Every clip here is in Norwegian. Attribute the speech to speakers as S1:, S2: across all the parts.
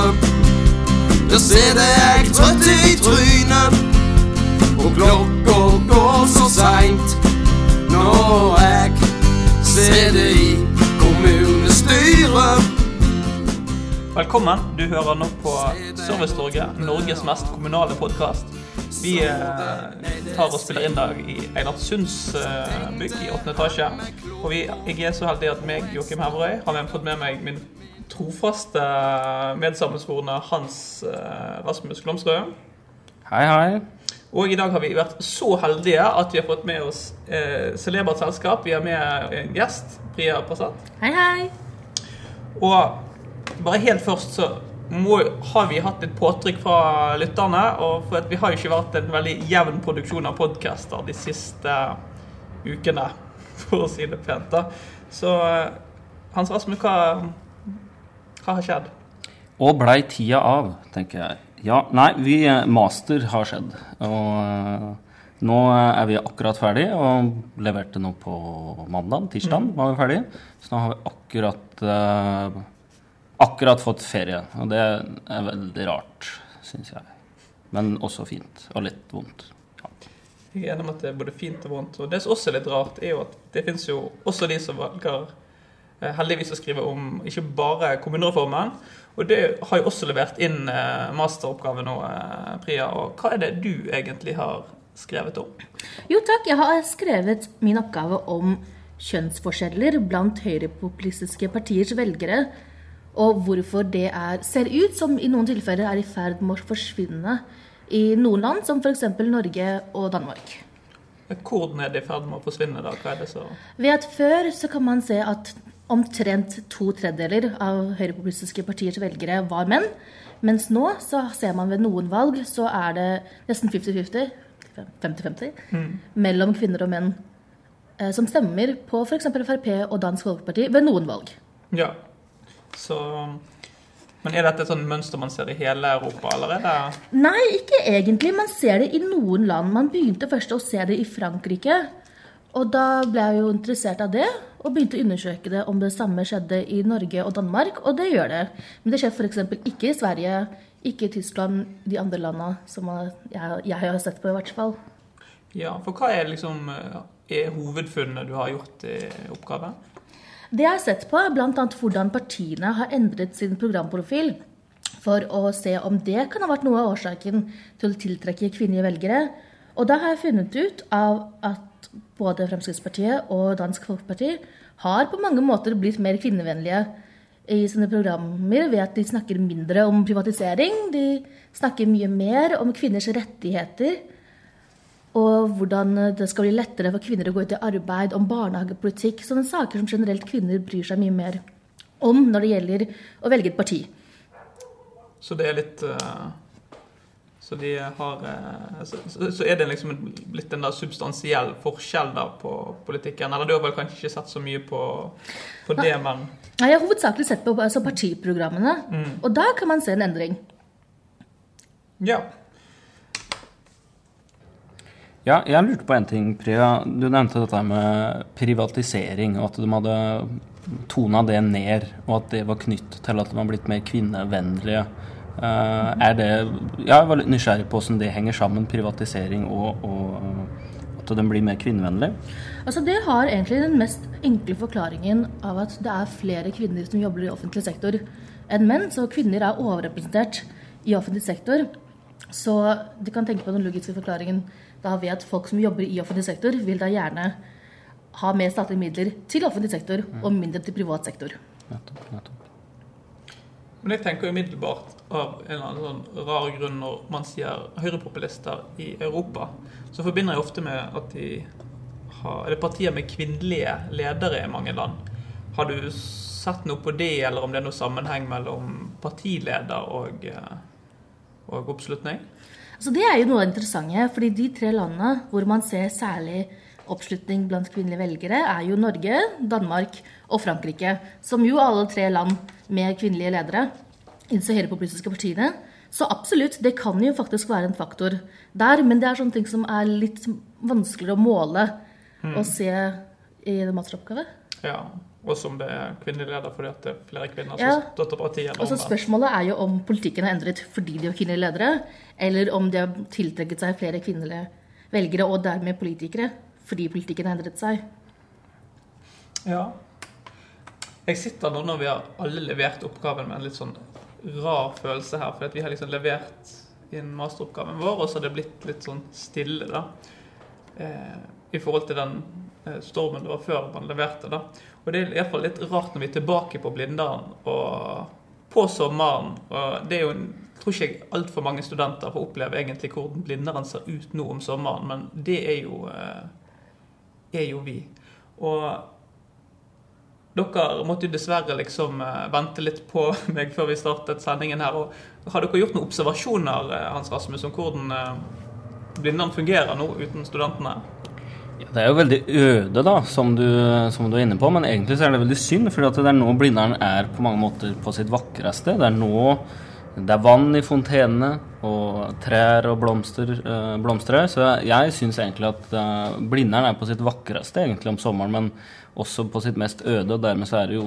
S1: styret. Der sitter jeg trøtt i trynet, og klokka går så seint når jeg sitter i kommunestyret.
S2: Velkommen. Du hører nå på Servicetorget, Norges mest kommunale podkast. Vi eh, tar og spiller inn dag i Eilertsunds eh, bygg i åttende etasje. Og jeg er så heldig at meg, Joakim Heverøy, har fått med meg min trofaste medsammensvorne Hans eh, Rasmus Glomsrød.
S3: Hei, hei.
S2: Og i dag har vi vært så heldige at vi har fått med oss eh, celebert selskap. Vi har med en gjest, Priya Passat.
S4: Hei, hei.
S2: Og bare helt først så må, har vi hatt litt påtrykk fra lytterne. Og for at vi har jo ikke vært en veldig jevn produksjon av podcaster de siste ukene, for å si det pent. da. Så eh, Hans Rasmus, hva, hva har skjedd?
S3: Og blei tida av, tenker jeg. Ja, nei, vi master har skjedd. Og eh, nå er vi akkurat ferdig, og leverte nå på mandag. Tirsdag var vi ferdig. Så nå har vi akkurat eh, akkurat fått ferie. Og det er veldig rart, syns jeg. Men også fint. Og litt vondt. Ja.
S2: Jeg er enig med at det er både fint og vondt. Og det som også er litt rart, er jo at det finnes jo også de som velger eh, heldigvis å skrive om ikke bare kommunereformen. Og det har jo også levert inn eh, masteroppgave nå, Pria. Priya. Og hva er det du egentlig har skrevet om?
S4: Jo takk, jeg har skrevet min oppgave om kjønnsforskjeller blant høyrepopulistiske partiers velgere. Og hvorfor det er, ser ut som i noen tilfeller er i ferd med å forsvinne i noen land, som f.eks. Norge og Danmark.
S2: Hvordan er det i ferd med å forsvinne? da? Hva er det så?
S4: Ved at Før så kan man se at omtrent to tredjedeler av høyrepopulistiske partiers velgere var menn. Mens nå så ser man ved noen valg så er det nesten 50-50, 50-50,
S2: Mm.
S4: mellom kvinner og menn eh, som stemmer på f.eks. Frp og Dansk Folkeparti ved noen valg.
S2: Ja. Så Men er dette et sånt mønster man ser i hele Europa, eller er
S4: Nei, ikke egentlig. Man ser det i noen land. Man begynte først å se det i Frankrike. Og da ble jeg jo interessert av det, og begynte å undersøke det om det samme skjedde i Norge og Danmark, og det gjør det. Men det skjer f.eks. ikke i Sverige, ikke i Tyskland, de andre landene som jeg, jeg har sett på, i hvert fall.
S2: Ja, for hva er liksom eh, er hovedfunnet du har gjort i oppgaven?
S4: Det jeg har sett på, er bl.a. hvordan partiene har endret sin programprofil for å se om det kan ha vært noe av årsaken til å tiltrekke kvinnelige velgere. Og da har jeg funnet ut av at både Fremskrittspartiet og Dansk Folkeparti har på mange måter blitt mer kvinnevennlige i sine programmer ved at de snakker mindre om privatisering. De snakker mye mer om kvinners rettigheter og hvordan det skal bli lettere for kvinner å gå ut i arbeid, om barnehagepolitikk. Sånne saker som generelt kvinner bryr seg mye mer om når det gjelder å velge et parti.
S2: Så det er litt eh, Så de har eh, så, så er det liksom litt blitt en der substansiell forskjell da på politikken? Eller du har vel kanskje ikke sett så mye på, på det, men
S4: Nei, Jeg har hovedsakelig sett på altså partiprogrammene, og da kan man se en endring.
S2: Ja.
S3: Ja, jeg lurte på en ting, Priya. Du nevnte dette med privatisering, og at de hadde tona det ned, og at det var knyttet til at de var blitt mer kvinnevennlige. Eh, er det Jeg var litt nysgjerrig på hvordan det henger sammen, privatisering og, og at den blir mer kvinnevennlig.
S4: Altså Det har egentlig den mest enkle forklaringen av at det er flere kvinner som jobber i offentlig sektor enn menn. Så kvinner er overrepresentert i offentlig sektor. Så du kan tenke på den logiske forklaringen da ved at folk som jobber i offentlig sektor, vil da gjerne ha mer statlige midler til offentlig sektor og mindre til privat sektor.
S3: Nettopp, nettopp.
S2: Men jeg tenker umiddelbart av en eller annen sånn rar grunn når man sier høyrepopulister i Europa, så forbinder jeg ofte med at de har Eller partier med kvinnelige ledere i mange land? Har du sett noe på det, eller om det er noe sammenheng mellom partileder og, eh, og oppslutning?
S4: Altså, Det er jo noe interessante, fordi de tre landene hvor man ser særlig oppslutning blant kvinnelige velgere, er jo Norge, Danmark og Frankrike. Som jo alle tre land med kvinnelige ledere i disse høyrepopulistiske partiene. Så absolutt, det kan jo faktisk være en faktor der, men det er sånne ting som er litt vanskeligere å måle og se i en masteroppgave.
S2: Ja. også om det er kvinnelig leder fordi at det er flere kvinner
S4: Ja.
S2: som støtter partiet.
S4: Altså. Spørsmålet er jo om politikken er endret fordi de har kvinnelige ledere, eller om de har tiltrekket seg flere kvinnelige velgere og dermed politikere fordi politikken har endret seg.
S2: Ja. Jeg sitter nå når vi har alle levert oppgaven med en litt sånn rar følelse her. For vi har liksom levert inn masteroppgaven vår, og så har det blitt litt sånn stille, da. Eh, I forhold til den eh, stormen det var før man leverte, da. Og det er iallfall litt rart når vi er tilbake på Blindern og på sommeren. Og det er jo en tror ikke jeg altfor mange studenter får oppleve egentlig hvordan Blindern ser ut nå om sommeren, men det er jo, eh, er jo vi. Og dere måtte jo dessverre liksom eh, vente litt på meg før vi startet sendingen her. Og har dere gjort noen observasjoner, eh, Hans Rasmus, om hvordan eh, Blindern fungerer nå uten studentene?
S3: Ja, det er jo veldig øde, da, som du, som du er inne på, men egentlig så er det veldig synd. For det er nå Blindern er på mange måter på sitt vakreste. Det er nå det er vann i fontenene, og trær og blomster eh, blomstrer. Så jeg syns egentlig at eh, Blindern er på sitt vakreste egentlig om sommeren, men også på sitt mest øde. Og dermed så er det jo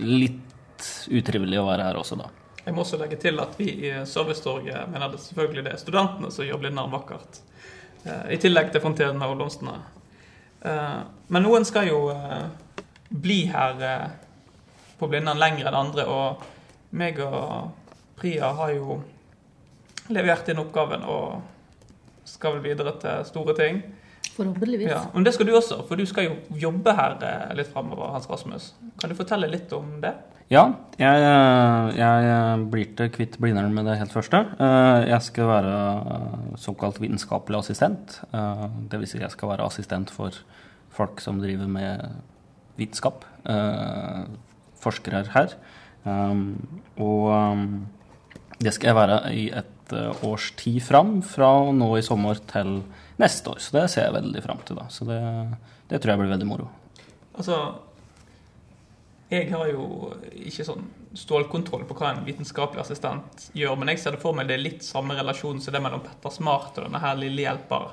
S3: litt utrivelig å være her også, da.
S2: Jeg må også legge til at vi i Servicetorget mener det selvfølgelig det er studentene som gjør Blindern vakkert. Eh, I tillegg til fontenene og blomstene. Eh, Men noen skal jo eh, bli her eh, på Blindern lenger enn andre, og meg og Priya har jo levert inn oppgaven og skal vel videre til store ting.
S4: Forhåpentligvis.
S2: Ja, Men det skal du også, for du skal jo jobbe her eh, litt framover, Hans Rasmus. Kan du fortelle litt om det?
S3: Ja, jeg, jeg blir til kvitt Blindern med det helt første. Eh, Jeg skal være eh, såkalt vitenskapelig assistent. Dvs. Si jeg skal være assistent for folk som driver med vitenskap. eh, Forskere her. Og det skal jeg være i et eh, års tid fram, fra nå i sommer til neste år. Så det ser jeg veldig fram til, da. Så det, det tror jeg blir veldig moro.
S2: Altså Jeg har jo ikke sånn stålkontroll på hva en vitenskapelig assistent gjør, men jeg ser det for meg det er litt samme relasjon som det mellom Petter Smart og denne her lille hjelper.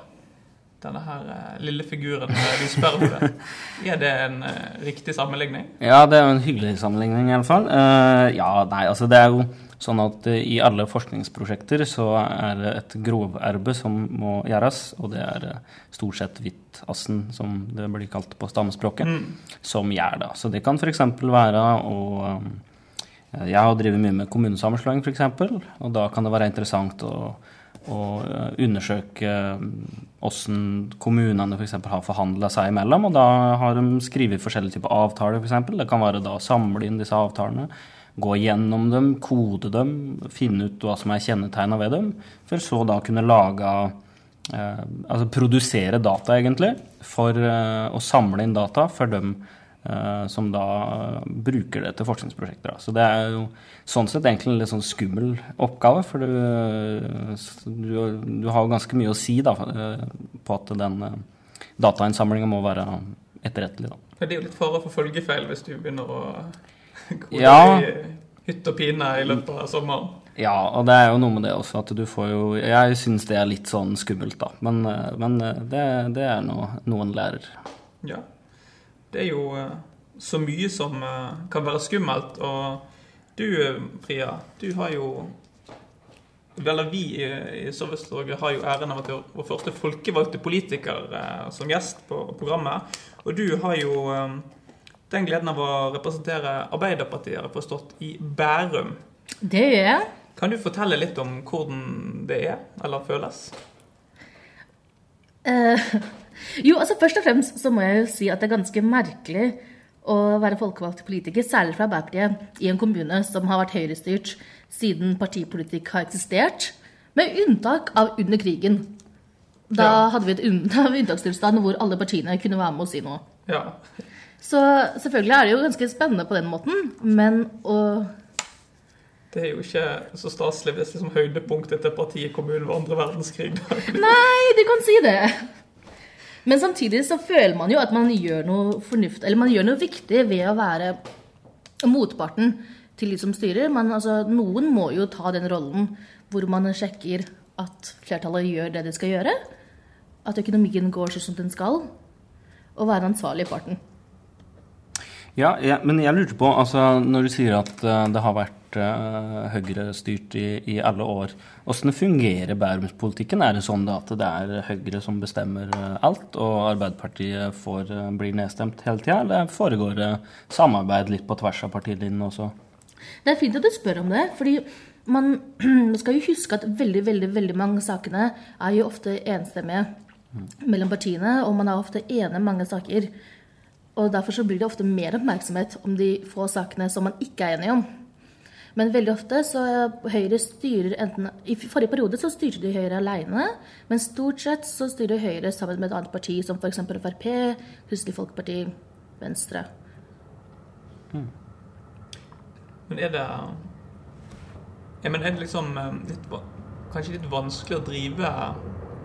S2: Denne her eh, lille figuren du spør om. Er det en eh, riktig sammenligning?
S3: Ja, det er jo en hyggelig sammenligning i alle fall. Eh, ja, nei, altså det er jo sånn at eh, i alle forskningsprosjekter så er det et groverbe som må gjøres, og det er eh, stort sett hvittassen, som det blir kalt på stammespråket, som gjør det. Så det kan f.eks. være å eh, Jeg har drevet mye med kommunesammenslåing, f.eks., og da kan det være interessant å å eh, undersøke hvordan kommunene f.eks. har forhandla seg imellom. Og da har de skrevet forskjellige typer avtaler, f.eks. Det kan være da å samle inn disse avtalene, gå gjennom dem, kode dem, finne ut hva som er kjennetegna ved dem, for så da kunne lage eh, Altså produsere data, egentlig, for eh, å samle inn data for dem eh, som da eh, bruker det til forskningsprosjekter. Så det er jo sånn sett egentlig en litt sånn skummel oppgave, for du, du, du har jo ganske mye å si da, eh, på at den eh, datainnsamlinga må være etterrettelig. Da.
S2: Det er jo litt fare for følgefeil hvis du begynner å gå
S3: Ja.
S2: i hytt og pine i løpet av sommeren.
S3: Ja, og det er jo noe med det også, at du får jo Jeg syns det er litt sånn skummelt, da. Men, eh, men eh, det, det er noe noen lærer.
S2: Ja. Det er jo eh, så mye som eh, kan være skummelt. Og du, Fria, Priya, du har jo Eller vi i, i har jo æren av at du vår første folkevalgte politiker eh, som gjest på programmet. Og du har jo eh, den gleden av å representere Arbeiderpartiet, har jeg forstått, i Bærum.
S4: Det gjør jeg.
S2: Kan du fortelle litt om hvordan det er, eller føles?
S4: Eh, jo, altså Først og fremst så må jeg jo si at det er ganske merkelig å være folkevalgt politiker, særlig fra Arbeiderpartiet, i en kommune som har vært høyrestyrt siden partipolitikk har eksistert, med unntak av under krigen. Da
S2: Ja.
S4: hadde vi et unntakstilstand hvor alle partiene kunne være med og si noe.
S2: Ja.
S4: Så selvfølgelig er det jo ganske spennende på den måten, men å
S2: Det er jo ikke så staselig hvis liksom høydepunktet til partiet kommunen var andre verdenskrig.
S4: Nei, du kan si det. Men samtidig så føler man jo at man gjør noe fornuft, eller man gjør noe viktig ved å være motparten til de som styrer. Men altså, noen må jo ta den rollen hvor man sjekker at flertallet gjør det de skal gjøre. At økonomien går sånn som den skal. Og være ansvarlig i parten.
S3: Ja, ja, men jeg lurte på, altså når du sier at eh, det har vært uh, Høyre-styrt i, i alle år, hvordan fungerer Bærumspolitikken? Er det sånn da at det er Høyre som bestemmer eh, alt, og Arbeiderpartiet får, eh, blir nedstemt hele tida, eller foregår det samarbeid litt på tvers av partilinjene også?
S4: Det er fint at du spør om det, fordi man man skal jo huske at veldig, veldig, veldig mange sakene er jo ofte enstemmige mellom partiene, og man er ofte enige om mange saker. Og derfor så blir det ofte mer oppmerksomhet om de få sakene som man ikke er enig om. Men veldig ofte så Høyre styrer enten I forrige periode så styrte de Høyre alene, men stort sett så styrer Høyre sammen med et annet parti, som f.eks. Frp, Kristelig Folkeparti, Venstre.
S2: Men er det ja, men er det liksom eh, litt, kanskje litt vanskelig å drive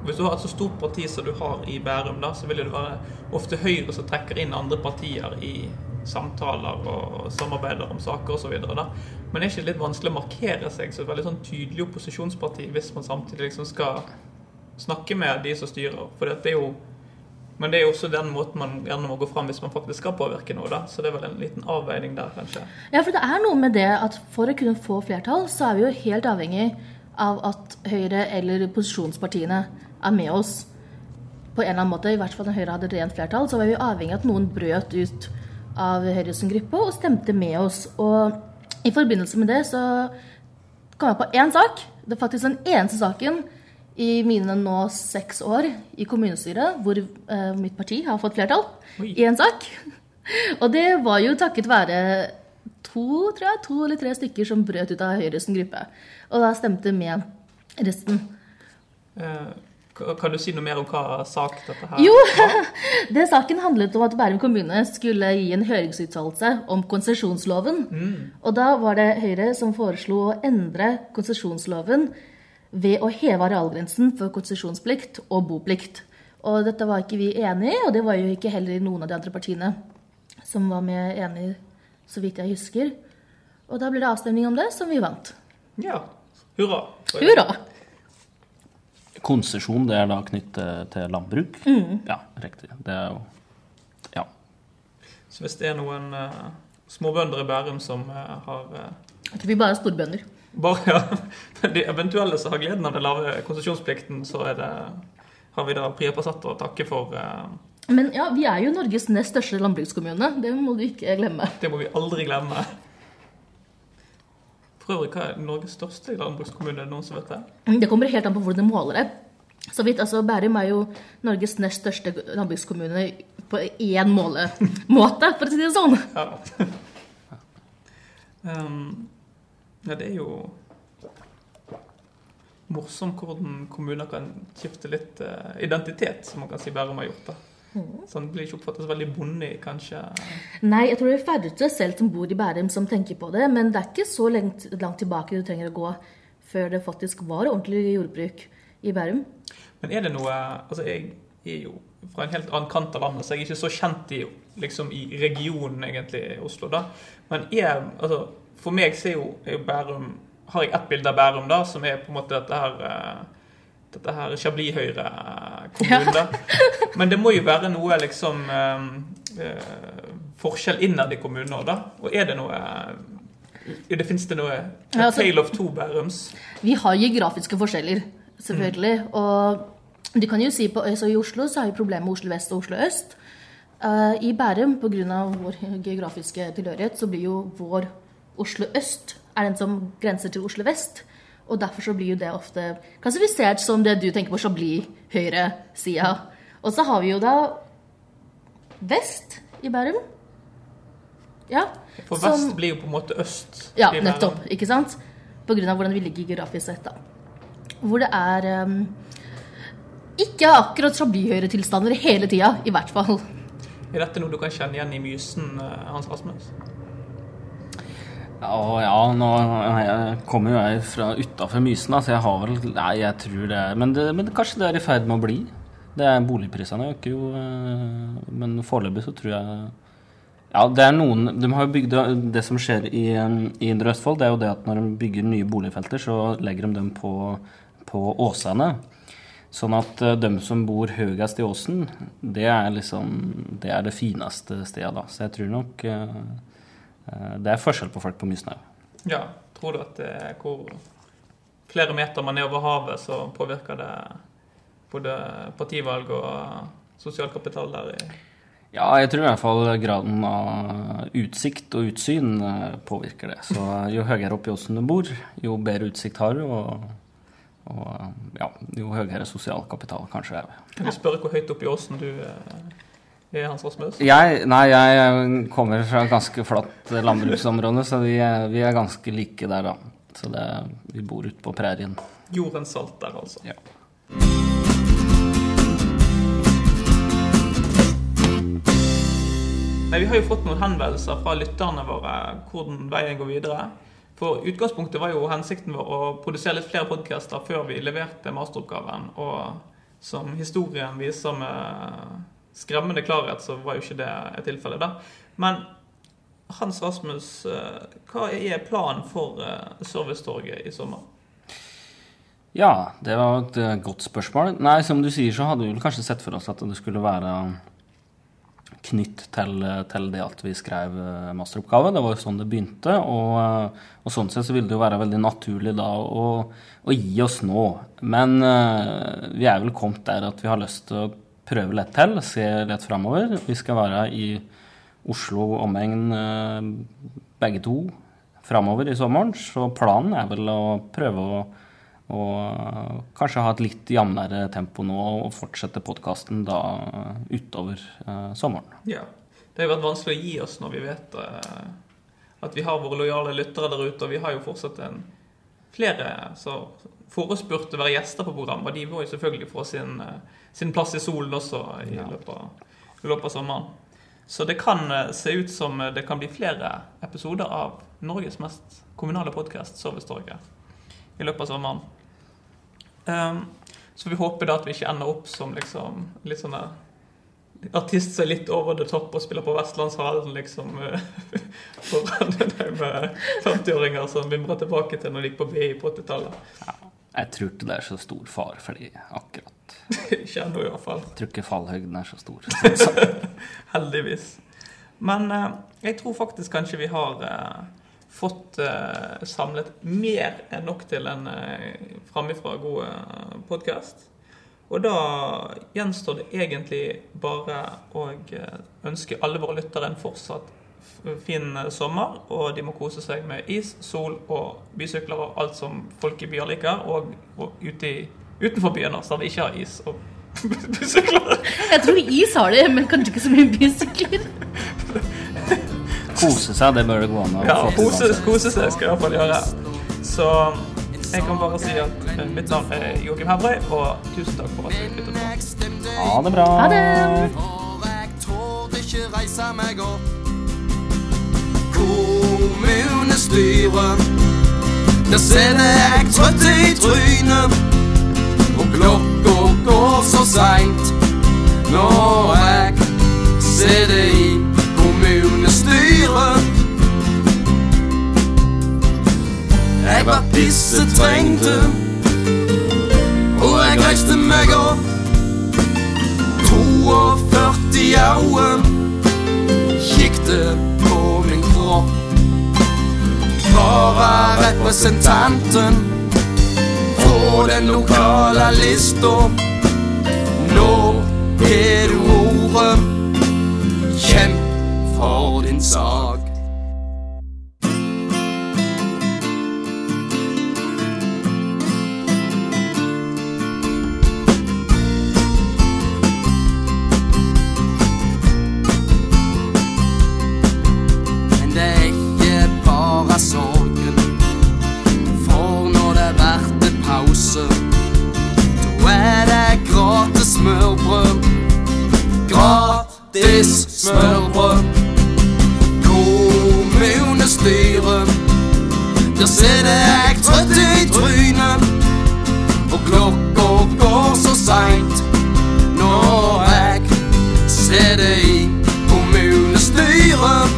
S2: Hvis du har et så stort parti som du har i Bærum, da, så vil det være ofte Høyre som trekker inn andre partier i samtaler og samarbeider om saker osv. Men er ikke litt vanskelig å markere seg som et veldig sånn tydelig opposisjonsparti hvis man samtidig liksom skal snakke med de som styrer? For det er jo men det er jo også den måten man gjerne må gå fram hvis man faktisk skal påvirke noe. da, Så det er vel en liten avveining der, kanskje.
S4: Ja, for det er noe med det at for å kunne få flertall, så er vi jo helt avhengig av at Høyre eller posisjonspartiene er med oss på en eller annen måte. I hvert fall når Høyre hadde rent flertall, så var vi avhengig av at noen brøt ut av Høyresen gruppe og stemte med oss. Og i forbindelse med det så kom jeg på én sak. Det er faktisk den eneste saken i mine nå seks år i kommunestyret hvor eh, mitt parti har fått flertall
S2: Oi.
S4: i en sak. Og det var jo takket være to, tror jeg, to eller tre stykker som brøt ut av Høyresen gruppe. Og da stemte med resten.
S2: Ka- kan du si noe mer om hva sak dette her
S4: Jo, det saken handlet om at Bærum kommune skulle gi en høringsuttalelse om konsesjonsloven. Og da var det Høyre som foreslo å endre konsesjonsloven ved å heve arealgrensen for konsesjonsplikt og boplikt. Og dette var ikke vi enig i, og det var jo ikke heller noen av de andre partiene som var med enig, så vidt jeg husker. Og da ble det avstemning om det, som vi vant.
S2: Ja. Hurra.
S4: Hurra!
S3: Konsesjon, det er da knyttet til landbruk? Ja, riktig. Det er jo Ja.
S2: Så hvis det er noen uh, småbønder i Bærum som uh, har uh,
S4: Jeg tror vi bare er storbønder.
S2: bare ja, de eventuelle som har gleden av den lave konsesjonsplikten, så er det, har vi da Priya Passato å takke for. Uh,
S4: Men ja, vi er jo Norges nest største landbrukskommune. Det må du ikke glemme.
S2: det må vi aldri glemme. For øvrig, hva er Norges største landbrukskommune? Er det noen som vet det?
S4: Det kommer helt an på hvordan du måler det. Så vidt, altså Bærum er jo Norges nest største landbrukskommune på én målemåte, for å si det sånn.
S2: Ja. um, ja, det er jo morsomt hvordan kommuner kan skifte litt uh, identitet, som man kan si Bærum har gjort. da. Så den blir ikke oppfattet så veldig bonde, kanskje.
S4: Nei, jeg tror det er færreste selv som bor i Bærum som tenker på det, men det er ikke så langt, langt tilbake du trenger å gå før det faktisk var ordentlig jordbruk i Bærum.
S2: Men er det noe Altså, jeg er jo fra en helt annen kant av landet, så jeg er ikke så kjent i, liksom, i regionen, egentlig, Oslo, da. Men er Altså, for meg så er jo, er jo Bærum Har jeg ett bilde av Bærum, da, som er på en måte dette her eh, dette her bli Høyre-kommune. Ja. Men det må jo være noe liksom eh, eh, forskjell innad i kommunen òg, da. Og er det noe eh, det Fins det noe A
S4: altså-
S2: tale of two Bærums?
S4: Vi har geografiske forskjeller, selvfølgelig. Og du kan jo si på altså I Oslo så har vi problemer med Oslo vest og Oslo øst. I Bærum, pga. vår geografiske tilhørighet, så blir jo vår Oslo øst er den som grenser til Oslo vest. Og derfor så blir jo det ofte klassifisert som det du tenker på Chablis-høyresida. Og så har vi jo da vest i Bærum. Ja.
S2: For
S4: som-
S2: vest blir jo på en måte øst.
S4: ja, nettopp. Ikke sant? På grunn av hvordan vi ligger geografisk sett. da. Hvor det er um, ikke akkurat Chablis-høyre-tilstander hele tida, i hvert fall.
S2: Er dette noe du kan kjenne igjen i Mysen, eh, Hans Rasmus?
S3: Å ja, nå jeg kommer jo jeg fra utafor Mysen, så jeg har vel Nei, jeg tror det er Men, det, men kanskje det er i ferd med å bli. Det er Boligprisene øker jo, eh, men foreløpig så tror jeg Ja, det er noen De har bygd Det som skjer i, eh, i Indre Østfold, det er jo det at når de bygger nye boligfelter, så legger de dem på, på åsene. Sånn at de som bor høyest i åsen, det er liksom det er det fineste stedet. da. Så jeg tror nok det er forskjell på folk på Mysnau.
S2: Ja. Tror du at det er hvor flere meter man er over havet, så påvirker det både partivalg og sosial kapital der? i
S3: ja, jeg tror i hvert fall graden av utsikt og utsyn påvirker det. Så jo høyere opp i åsen du bor, jo bedre utsikt har du. og og ja, jo høyere sosial kapital kanskje er.
S2: Kan du spørre hvor høyt opp i åsen du eh, er, Hans Rasmus?
S3: Jeg, nei, jeg kommer fra et ganske flatt landbruksområde, så vi er, vi er, ganske like der, da. Så det, vi bor ute på prærien.
S2: Jordens salt der, altså.
S3: Ja.
S2: Nei, Vi har jo fått noen henvendelser fra lytterne våre hvordan veien går videre. For utgangspunktet var jo hensikten vår å produsere litt flere podkaster før vi leverte masteroppgaven. Og som historien viser med skremmende klarhet, så var jo ikke det et tilfelle, da. Men Hans Rasmus, eh, hva er planen for eh, Servicetorget i sommer?
S3: Ja, det var et eh, godt spørsmål. Nei, som du sier, så hadde vi vel kanskje sett for oss at det skulle være knytt til, til, det at vi skrev masteroppgave. Det var jo sånn det begynte. Og, og sånn sett så ville det jo være veldig naturlig da å, å gi oss nå. Men vi er vel kommet der at vi har lyst til å prøve litt til, se litt framover. Vi skal være i Oslo omegn uh, begge to framover i sommeren, så planen er vel å prøve å å kanskje ha et litt jevnere tempo nå og fortsette podkasten da utover uh, sommeren.
S2: Ja. Det har vært vanskelig å gi oss når vi vet uh, at vi har våre lojale lyttere der ute. Og vi har jo fortsatt en, flere som forespurte å være gjester på programmet. Og de må jo selvfølgelig få sin, uh, sin plass i solen også i, ja. løpet av, i løpet av sommeren. Så det kan se ut som det kan bli flere episoder av Norges mest kommunale podkast, Servicetorget, i løpet av sommeren. Um, så vi håper da at vi ikke ender opp som liksom litt sånne artist som er litt over the top og spiller på Vestlandshallen, liksom. Eh, foran de 50-åringer som mimrer tilbake til når de gikk på BI på 80-tallet.
S3: Ja, jeg tror ikke det er så stor fare for de akkurat.
S2: ikke ennå, iallfall.
S3: Jeg tror ikke fallhøyden er så stor.
S2: Heldigvis. Men eh, jeg tror faktisk kanskje vi har eh, fått eh, samlet mer enn nok til en eh, framifra god eh, podkast. Og da gjenstår det egentlig bare å ønske alle våre lyttere en fortsatt fin sommer. Og de må kose seg med is, sol og bysykler og alt som folk i byer liker. Og, og ute i, utenfor byen også, der vi ikke har is og bysykler.
S4: Jeg tror is har det, men kanskje ikke så mye bysykler.
S3: Kose seg, det bør det gå an å
S2: ja, kose, kose seg skal jeg iallfall gjøre. Så jeg kan bare si at eh, mitt navn er Joakim Hevrøy, og tusen takk for at du lyttet på.
S3: Ha det bra.
S4: Ha det.
S1: Kommunestyret, der ser jeg trøtt i trynet. Klokka går så seint når jeg sitter i kommunestyret. Jeg var pissetrengte, og jeg reiste meg opp. 42 øyne kikket på min kropp. Vararepresentanten på den lokale lista. Nå er du ordet. Kjemp for din sak. Da sitter jeg trøtt i trynet, og klokka går så seint når jeg sitter i kommunestyret.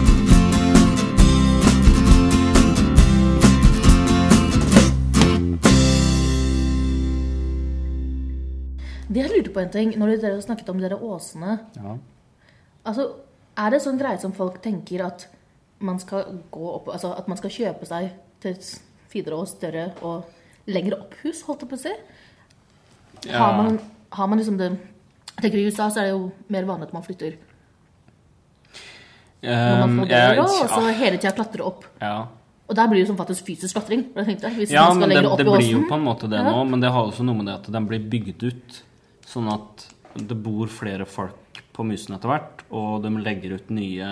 S4: Vi har lurt på en ting, når dere snakket om dere åsene.
S3: Ja.
S4: Altså, Er det sånn greie som folk tenker at man skal gå opp Altså at man skal kjøpe seg til finere og større og lengre opphus, holdt jeg på å si? Har, man, har man liksom det Jeg tenker I USA så er det jo mer vanlig at man flytter når man
S3: Um,
S4: får barn, og så hele tida klatre opp.
S3: ja.
S4: Og der blir det som faktisk fysisk klatring. Tenkte,
S3: Ja, men det,
S4: opp
S3: det blir jo på en måte det
S4: Ja.
S3: nå, men det har også noe med det at den blir bygd ut sånn at det bor flere folk på Mysen etter hvert, og de legger ut nye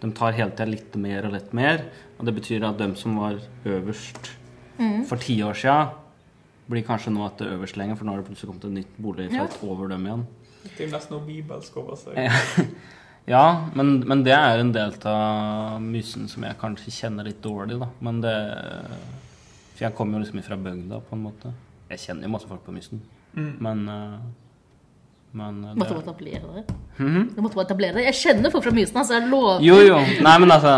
S3: De tar hele tida litt mer og litt mer, og det betyr at de som var øverst
S4: Mm.
S3: for ti år sia, blir kanskje nå etter øverst lenger, for nå har det plutselig kommet et nytt boligfelt over dem igjen.
S2: Det er nesten noe bibelsk over seg.
S3: Ja, men, men det er en del av Mysen som jeg kanskje kjenner litt dårlig, da. Men det For jeg kommer jo liksom ifra bygda, på en måte. Jeg kjenner jo masse folk på Mysen. Men eh, Men det...
S4: Måtte
S3: det,
S4: bare etablere det. Du måtte bare etablere det. Jeg kjenner folk fra Mysen, altså. Jeg lover.
S3: Jo, jo. Nei, men altså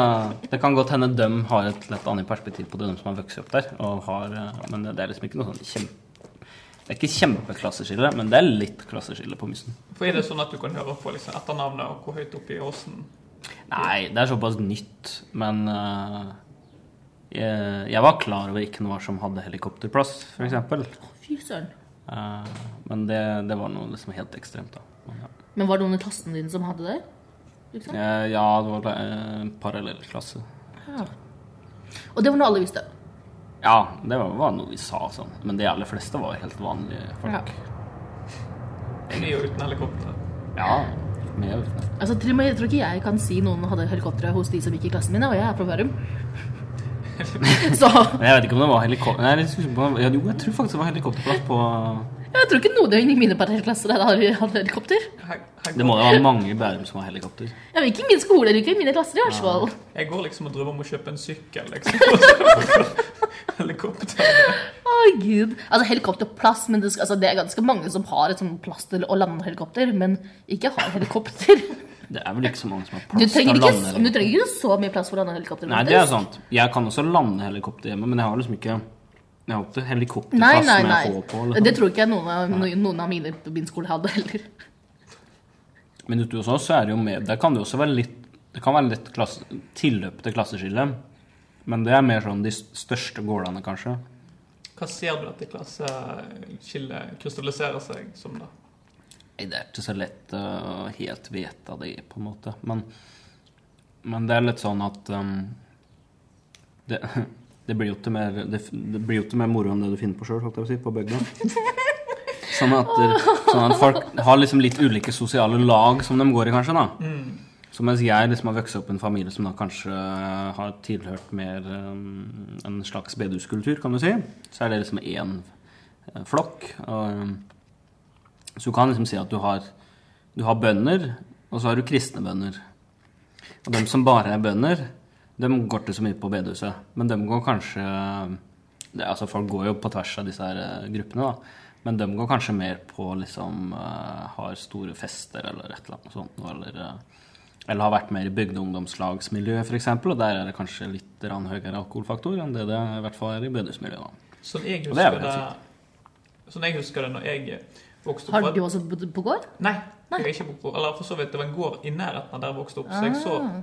S3: Det kan godt hende de har et litt annet perspektiv på det, de som har vokst opp der. Og har, eh, men det er liksom ikke noe sånn kjempe Det er ikke kjempeklasseskille, men det er litt klasseskille på Mysen.
S2: For er det sånn at du kan høre på liksom, etternavnet og hvor høyt oppe i åsen
S3: Nei, det er såpass nytt, men uh, jeg, jeg var klar over ikke noe som hadde helikopterplass, f.eks.
S4: Fy søren.
S3: Uh, men det, det var noe liksom helt ekstremt, da. Men, ja.
S4: Men var det noen i klassen din som hadde det? Liksom?
S3: Eh, ja, det var eh, en parallell klasse.
S4: Ja. Og det var noe alle visste.
S3: Ja, det var, var noe vi sa sånn. Men de aller fleste var helt vanlige folk.
S2: med og uten helikopter?
S3: Ja, med
S4: Altså, til og med, Jeg tror ikke jeg kan si noen hadde helikoptre hos de som gikk i klassen min, og jeg er fra Bærum. Så
S3: Men jeg vet ikke om det var helikopter... Nei, jo, jeg tror faktisk det var helikopterplass på
S4: jeg tror ikke noen i mine parallellklasser hadde helikopter.
S3: Det må da være mange i Bærum som har helikopter.
S4: Ja, men ikke i min skole, eller ikke i mine klasser i hvert fall.
S2: jeg går liksom og drømmer om å kjøpe en sykkel, liksom. helikopter.
S4: Å, gud. Altså, helikopterplass, men det, skal- altså, det er ganske mange som har et sånt plass til å lande helikopter, men ikke har helikopter.
S3: Det er vel ikke så mange som har plass til å
S4: lande
S3: lande
S4: du trenger ikke så mye plass for å lande helikopter.
S3: Nei, det er sant. Jeg kan også lande helikopter hjemme, men jeg har liksom ikke Jeg har ikke
S4: Nei,
S3: helikopterplass
S4: nei,
S3: med
S4: nei.
S3: H på. Eller.
S4: Det tror ikke jeg noen av, noen av mine på min skole hadde heller.
S3: Men ute hos oss så er det jo med Der kan det også være litt Det kan være litt klasse, tilløp til klasseskille. Men det er mer sånn de største gårdene, kanskje.
S2: Hva ser du at det klasseskillet krystalliserer seg som, da?
S3: Nei, Det er ikke så lett å helt vite det, på en måte. Men, men det er litt sånn at um, det, det blir jo ikke mer det, det blir jo ikke mer moro enn det du finner på sjøl, holdt jeg på å si, på bygda. Sånn at, sånn at folk har liksom litt ulike sosiale lag som de går i, kanskje. da. Så mens jeg liksom har vokst opp i en familie som da kanskje har tilhørt mer um, en slags bedehuskultur, kan du si, så er det liksom én eh, flokk. Og, um, så du kan liksom si at du har, du har bønder, og så har du kristne bønder. Og de som bare er bønder, de går ikke så mye på bedehuset. Men de går kanskje det, altså Folk går jo på tvers av disse her eh, gruppene, da. Men de går kanskje mer på liksom eh, Har store fester eller et eller annet sånt. Eller, eh, eller har vært mer i bygdeungdomslagsmiljøet, f.eks. Og der er det kanskje litt høyere alkoholfaktor enn det det i hvert fall er i bedehusmiljøet.
S2: Sånn jeg
S3: er
S2: husker det Sånn jeg husker det når jeg vokste
S4: Har du også bodd på gård?
S2: Nei, jeg har ikke bodd på Eller for så vidt, det var en gård i nærheten av der jeg vokste opp, så jeg så
S4: Ah.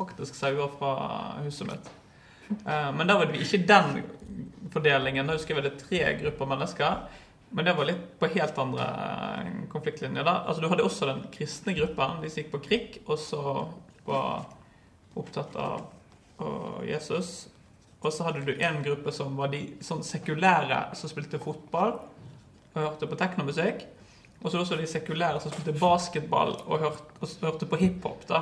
S2: faktisk sauer fra huset mitt. Eh, Men da var det ikke den fordelingen. Da husker jeg det tre grupper mennesker. Men det var litt på helt andre eh, konfliktlinjer. da. Altså Du hadde også den kristne gruppen, de som gikk på krig, og så var opptatt av av Jesus. Og så hadde du en gruppe som var de sånn sekulære som spilte fotball og hørte på teknomusikk. Og så også de sekulære som spilte basketball og hørte, og hørte på hiphop. da.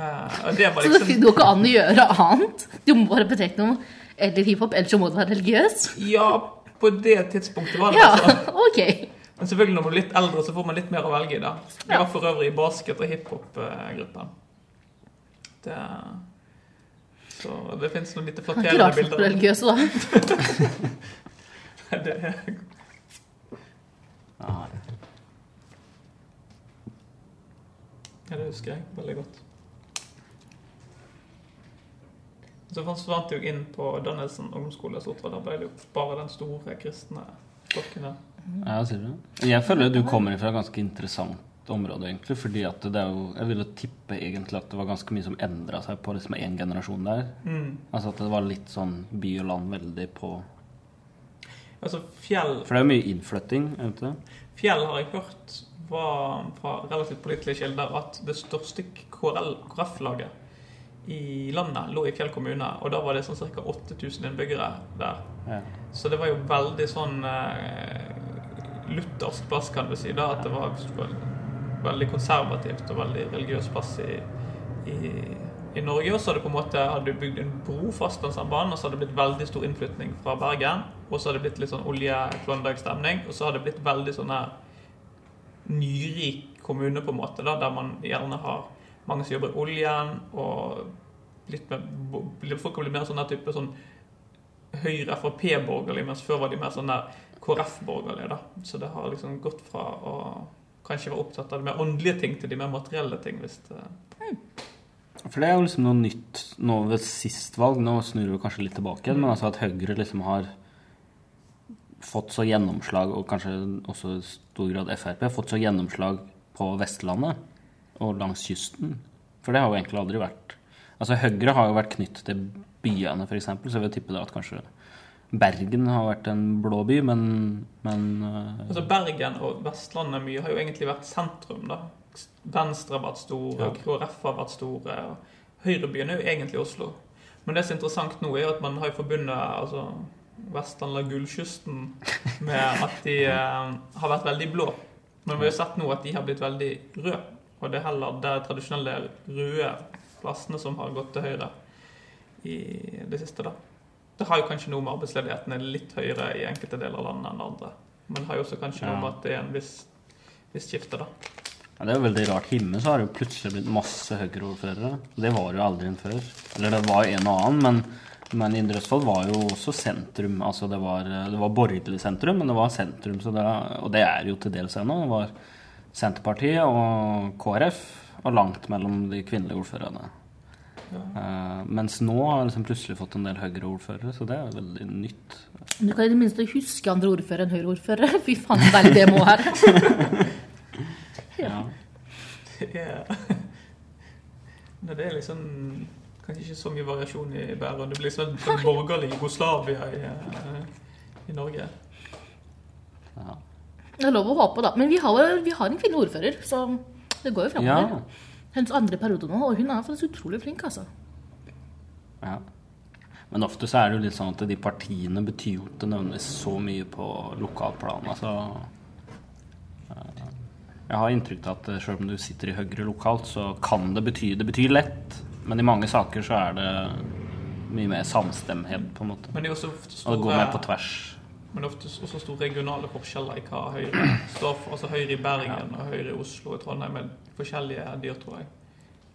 S2: Uh, det var
S4: Så det
S2: liksom
S4: går ikke an å gjøre annet. Du må bare på tekno eller hiphop, ellers må du være religiøs.
S2: Ja, på det tidspunktet var det
S4: Ja,
S2: altså.
S4: ok.
S2: Men selvfølgelig når man er litt eldre, så får man litt mer å velge i. da. Jeg
S4: Ja.
S2: var for øvrig i basket- og hiphop-gruppen. Det Så det fins noen litt
S4: er ikke rart folk
S2: bilder.
S4: blir religiøse, da.
S2: Det,
S3: Ja,
S2: ja, det husker jeg veldig godt. Så forsvant jeg jo inn på Danielsen ungdomsskole, så der ble det jo bare den store kristne flokken der.
S3: Ja, sier du det? Jeg føler du kommer fra et ganske interessant område, egentlig. fordi at det er jo Jeg ville tippe egentlig at det var ganske mye som endra seg på liksom én generasjon der.
S2: Mm.
S3: Altså at det var litt sånn by og land veldig på
S2: Altså, Fjell
S3: For det er jo mye innflytting, er det ikke?
S2: Fjell har jeg hørt var fra relativt pålitelige kilder at det største KrF-laget i landet lå i Fjell kommune, og da var det sånn ca. 8000 innbyggere der.
S3: Ja.
S2: Så det var jo veldig sånn eh, luthersk plass, kan du si. da, At det var veldig konservativt og veldig religiøs plass i, i, i Norge. Så hadde på en måte hadde du bygd en bro fastlandsambanen, og så hadde det blitt veldig stor innflytning fra Bergen. Og så hadde det blitt litt sånn olje-Klondyke-stemning, og så hadde det blitt veldig sånn her nyrik kommune, på en måte, da, der man gjerne har mange som jobber i oljen, og litt med, folk har blitt mer sånn type sånn Høyre-Frp-borgerlig, mens før var de mer sånn KrF-borgerlige. da. Så det har liksom gått fra å kanskje være opptatt av de mer åndelige ting til de mer materielle ting. hvis det...
S3: For det er jo liksom noe nytt nå ved sist valg. Nå snur vi kanskje litt tilbake men altså at Høyre liksom har fått så gjennomslag, og kanskje også i stor grad Frp, fått så gjennomslag på Vestlandet og langs kysten. For det har jo egentlig aldri vært Altså Høyre har jo vært knyttet til byene, f.eks., så jeg vil tippe det at kanskje Bergen har vært en blå by, men, men uh,
S2: Altså Bergen og Vestlandet mye har jo egentlig vært sentrum. da. Venstre har vært store,
S3: Ja.
S2: KrF har vært store. og Høyrebyen er jo egentlig Oslo. Men det som er interessant nå, er at man har forbundet altså, Vestlandet og Gullkysten med at de eh, har vært veldig blå. Men vi har jo sett nå at de har blitt veldig røde. Og det er heller de tradisjonelle røde plassene som har gått til høyre i det siste. da. Det har jo kanskje noe med arbeidsledigheten er litt høyere i enkelte deler av landet enn andre. Men det har jo også kanskje noe med at det er en viss, viss skifte, da.
S3: Ja, Det er jo veldig rart. Himme så har det jo plutselig blitt masse Høyre-ordførere. Det var jo aldri en før. Eller det var en og annen, men, men Indre Østfold var jo også sentrum. Altså det var, det var borgerlig sentrum, men det var sentrum. Så det, og det er jo til dels ennå. Det var Senterpartiet og KrF, og langt mellom de kvinnelige ordførerne. Eh, mens nå har jeg liksom plutselig fått en del Høyre-ordførere, så det er veldig nytt.
S4: Du kan i det minste huske andre ordførere enn Høyre-ordførere. Fy faen, så deilig det må her.
S3: Ja.
S2: Er, Nei, det er liksom kanskje ikke så mye variasjon i Bærum. Det blir sånn sånn borgerlig Jugoslavia i, eh, i Norge.
S3: Ja.
S4: Det er lov å håpe, da. Men vi har, vi har en kvinnelig ordfører, så det går jo framover.
S3: Ja.
S4: Hennes andre periode nå, og hun er faktisk utrolig flink, altså.
S3: Ja. Men ofte så er det jo litt sånn at de partiene betyr jo ikke nødvendigvis så mye på lokalplan. Altså Jeg har inntrykk av at selv om du sitter i Høyre lokalt, så kan det bety Det betyr lett, men i mange saker så er det mye mer samstemmighet, på en måte.
S2: Men det er også ofte
S3: Og det går mer på tvers.
S2: Men det er ofte også store regionale forskjeller i hva Høyre står for. Altså Høyre i Bergen og Høyre i Oslo og Trondheim er forskjellige dyr, tror jeg.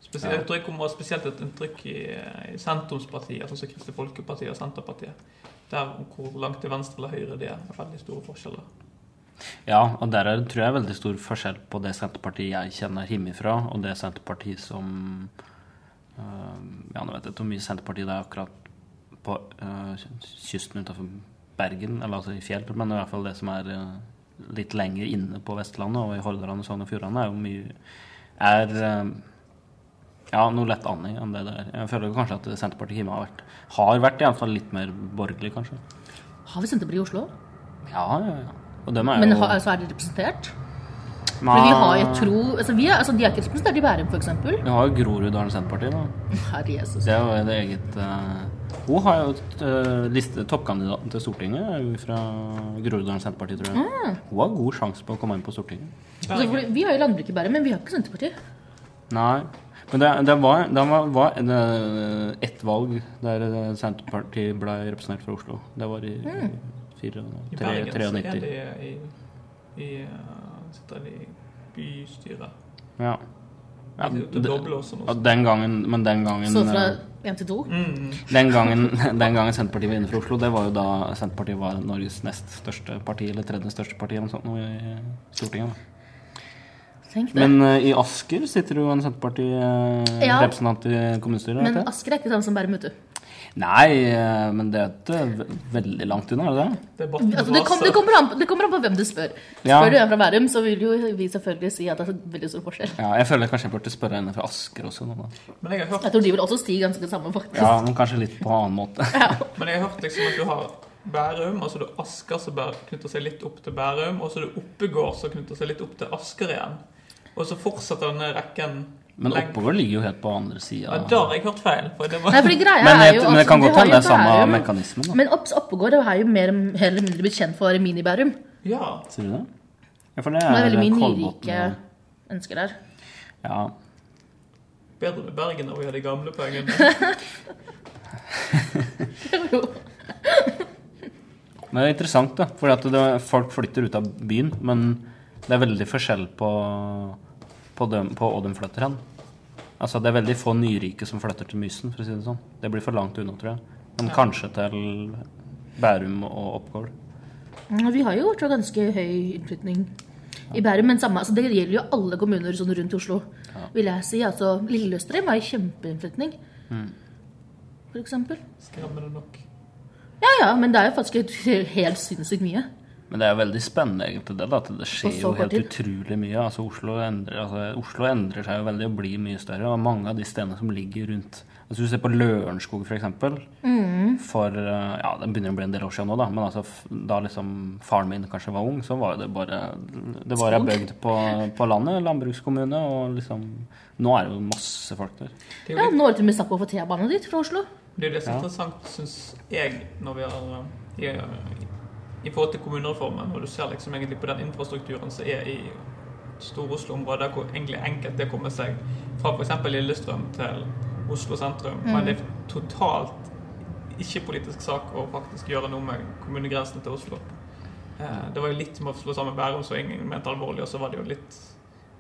S2: Spesielt,
S3: Ja.
S2: Jeg tror jeg kommer spesielt et inntrykk i, i sentrumspartier, sånn som Kristelig Folkeparti og Senterpartiet. Der hvor langt til venstre eller høyre det er, er veldig store forskjeller.
S3: Ja, og der er, tror jeg er veldig stor forskjell på det Senterpartiet jeg kjenner hjemmefra, og det Senterpartiet som øh, Ja, nå vet jeg ikke hvor mye Senterpartiet det er akkurat på øh, kysten utenfor Bergen, eller altså i fjell, men i hvert fall det som er øh, litt lenger inne på Vestlandet og i Hordaland og Sogn og Fjordane, er jo mye Er øh, ja, noe lett annet enn det der. Jeg føler jo kanskje at Senterpartiet hjemme har vært Har vært i alle fall litt mer borgerlig, kanskje.
S4: Har vi Senterpartiet i Oslo?
S3: Ja, ja, ja. Og dem er
S4: Men
S3: jo
S4: har, altså, er de representert?
S3: Nei,
S4: For vi har jeg tro, altså, vi er, altså, De er ikke representert i Bærum, f.eks.
S3: Vi har jo Groruddalen Senterparti, da.
S4: Herre Jesus.
S3: Det er jo et eget eh, Hun har jo et uh, liste Toppkandidaten til Stortinget er jo fra Groruddalen Senterparti, tror jeg.
S4: Mm.
S3: Hun har god sjanse på å komme inn på Stortinget.
S4: Altså, vi har jo landbruket bare, men vi har ikke Senterpartiet.
S3: Nei. Men det, det var, det var, var det, ett valg der eh, Senterpartiet ble representert fra Oslo. Det var i,
S4: Mm.
S3: i fire-
S2: I
S3: tre-
S2: Bergen så er
S3: 93.
S2: de i, i sitter de i bystyret.
S3: Ja. ja,
S2: Det, det
S3: det-
S2: også
S3: ja,
S2: nå.
S3: den gangen, men den gangen
S4: Så fra 1 til 2.
S2: Mm.
S3: Den gangen, den gangen Senterpartiet var inne fra Oslo, det var jo da Senterpartiet var Norges nest største parti, eller tredje største parti eller noe sånt i Stortinget. Da. Men uh, i Asker sitter jo en Senterparti-representant
S4: Ja.
S3: i kommunestyret.
S4: Men. Asker er ikke samme som Bærum, vet du.
S3: Nei, eh, men det er ikke veldig langt unna, er det det?
S4: Altså, det, kom, det, kommer an på, det kommer an på hvem du spør.
S3: Ja.
S4: Spør du en fra Bærum, så vil jo vi selvfølgelig si at det er veldig stor forskjell.
S3: Ja, jeg føler kanskje jeg burde spørre en fra Asker også. Nå.
S2: Men jeg har hørt,
S4: Jeg tror de vil også si ganske det samme, faktisk.
S3: Ja, men kanskje litt på annen måte.
S2: men jeg har hørt liksom at du har Bærum, og så er det Asker som knytter seg litt opp til Bærum, og så er det Oppegård som knytter seg litt opp til Asker igjen. Og så fortsetter denne rekken
S3: Men oppover ligger jo helt på andre sida.
S2: Ja, da har jeg hørt feil. For det var,
S4: Nei, det greia
S3: Men,
S4: er jo
S3: men det kan godt
S4: har
S3: hende det er samme
S4: Bærum,
S3: mekanismen. da.
S4: Men Opps Oppegård er jo mer eller mindre blitt kjent for Mini-Bærum.
S2: ja,
S3: Sier du det? Ja, for det
S4: Det er veldig mye nyrike ønsker der.
S3: Ja.
S2: bedre med Bergen når vi gjøre de gamle pengene.
S3: Men det er interessant, da. For folk flytter ut av byen. Men det er veldig forskjell på, på, dem, på hvor de flytter hen. Altså, det er veldig få nyrike som flytter til Mysen, for å si det sånn. Det blir for langt unna, tror jeg. Men kanskje til Bærum og Oppgård.
S4: Vi har jo vært ganske høy innflytning i Bærum, men samme, altså, det gjelder jo alle kommuner sånn rundt Oslo. vil jeg si. Altså, Lillestrøm har i kjempeinnflytning,
S3: Mm.
S4: for eksempel.
S2: Skremmende nok.
S4: Ja, ja, men det er jo faktisk helt, helt sinnssykt mye.
S3: Men det er jo veldig spennende egentlig det, da, at det skjer jo helt
S4: tid.
S3: utrolig mye. Altså Oslo, endrer, altså Oslo endrer seg jo veldig og blir mye større. Og mange av de stedene som ligger rundt Altså Hvis Du ser på Lørenskog, f.eks. For,
S4: Mm.
S3: for eh, Ja, det begynner å bli en del år siden nå, da. Men altså, da liksom faren min kanskje var ung, så var jo det bare Det var ei bygd på, på landet, landbrukskommune, og liksom Nå er det jo masse folk der.
S2: Er
S4: Ja, Nå er det til og med snakk om å få T-bane dit fra Oslo.
S2: Det er det som er
S3: Ja.
S2: interessant, syns jeg, når vi har i, i forhold til kommunereformen, og du ser liksom egentlig på den infrastrukturen som er i Stor-Oslo-området, hvor egentlig enkelt det kommer seg fra f.eks. Lillestrøm til Oslo sentrum. Men det er totalt ikke-politisk sak å faktisk gjøre noe med kommunegrensene til Oslo. Eh, Det var jo litt som å slå sammen Bærum, så ingen mente alvorlig, og så var det jo litt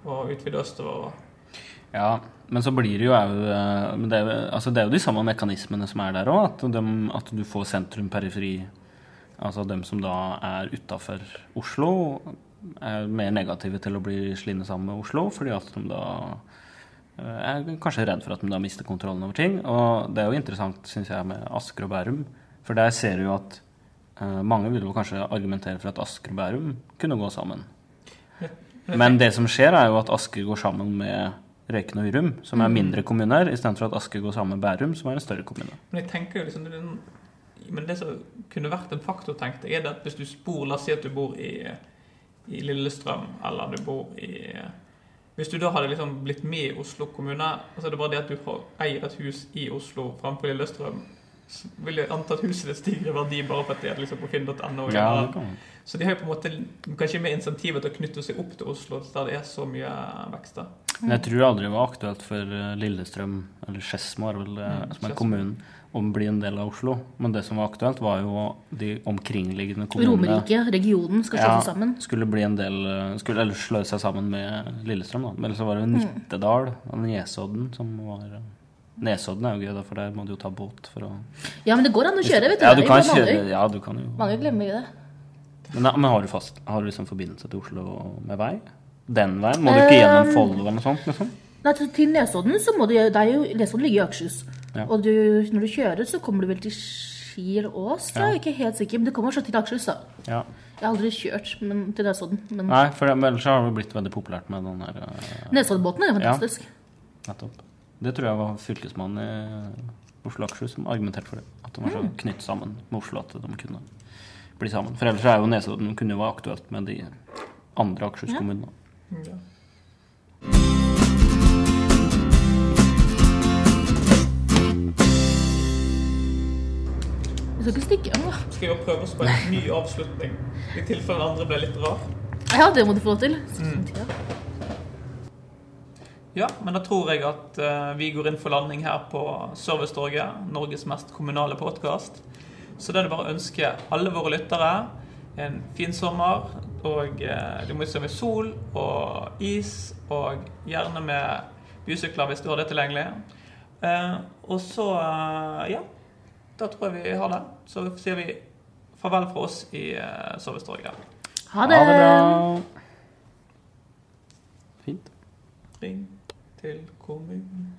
S2: å utvide østover.
S3: Ja, men så blir det jo au eh, altså det er jo de samme mekanismene som er der òg. At, de, at du får sentrum-periferi. Altså dem som da er utafor Oslo, er mer negative til å bli slinne sammen med Oslo. Fordi at de da eh, er kanskje redd for at de da mister kontrollen over ting. Og det er jo interessant, syns jeg, med Asker og Bærum. For der ser du jo at eh, mange vil jo kanskje argumentere for at Asker og Bærum kunne gå sammen. Men det som skjer, er jo at Asker går sammen med Røyken og Hurum, som er mindre kommuner, istedenfor at Asker går sammen med Bærum, som er en større kommune.
S2: Men jeg tenker jo liksom Men det som kunne vært en faktor, tenkte jeg, er at hvis du bor La oss si at du bor i, i Lillestrøm, eller du bor i Hvis du da hadde liksom blitt med i Oslo kommune, så er det bare det at du eier et hus i Oslo framfor Lillestrøm, så vil jeg anta at huset ditt stiger i verdi bare for at det liksom på finn.no.
S3: Ja.
S2: Så de har jo på en måte kanskje mer insentiver til å knytte seg opp til Oslo, der det er så mye vekst. da.
S3: Men jeg tror aldri det var aktuelt for eh, Lillestrøm, eller Skedsmo,
S2: Mm,
S3: som er kommunen, å bli en del av Oslo. Men det som var aktuelt, var jo de omkringliggende kommunene.
S4: Romerike, regionen, skal slå
S3: Ja,
S4: seg sammen.
S3: skulle bli en del Skulle eller slå seg sammen med Lillestrøm, da. Men så var det Nittedal og Nesodden som var Nesodden er jo gøy, for der må du jo ta båt for å
S4: Ja, men det går an å kjøre, vet du.
S3: Ja, du
S4: er
S3: kan
S4: jo mange-
S3: kjøre Ja, du kan jo
S4: Mange glemmer jo det.
S3: Men, men har du fast Har du liksom forbindelse til Oslo med vei? Den veien? Må du ikke gjennom
S4: Um,
S3: Follo eller noe sånt? Liksom?
S4: Nei, til, til Nesodden så må du det er jo, Nesodden ligger i Akershus.
S3: Ja.
S4: Og du, når du kjører, så kommer du vel til Skirås? Jeg er ikke helt sikker, men du kommer så til Akershus, da.
S3: Ja.
S4: Jeg har aldri kjørt men, til Nesodden, men
S3: Nei, for ellers har det blitt veldig populært med den der uh...
S4: Nesoddbåten er fantastisk.
S3: Ja. Nettopp. Det tror jeg var fylkesmannen i Oslo og Akershus som argumenterte for det. At de var så knytt sammen med Oslo at de kunne bli sammen. For ellers er jo Nesodden kunne jo være aktuelt med de andre Akershus-kommunene.
S2: Ja.
S4: Vi skal ikke stikke av, da.
S2: Skal jeg prøve oss på en ny avslutning, i tilfelle den andre ble litt rar?
S4: Ja, det må du få lov til.
S3: Mm.
S4: Ja.
S2: Men da tror jeg at uh, vi går inn for landing her på Servicetorget, Norges mest kommunale podkast. Så da er det bare å ønske alle våre lyttere en fin sommer. Og uh, du må se med sol og is, og gjerne med bysykler hvis du har det tilgjengelig. Uh, og så, eh, ja Da tror jeg vi har det. Så sier vi farvel fra oss i uh, Servicetorget.
S4: Ha det.
S3: Ha det bra. Fint.
S2: Ring til kommunen.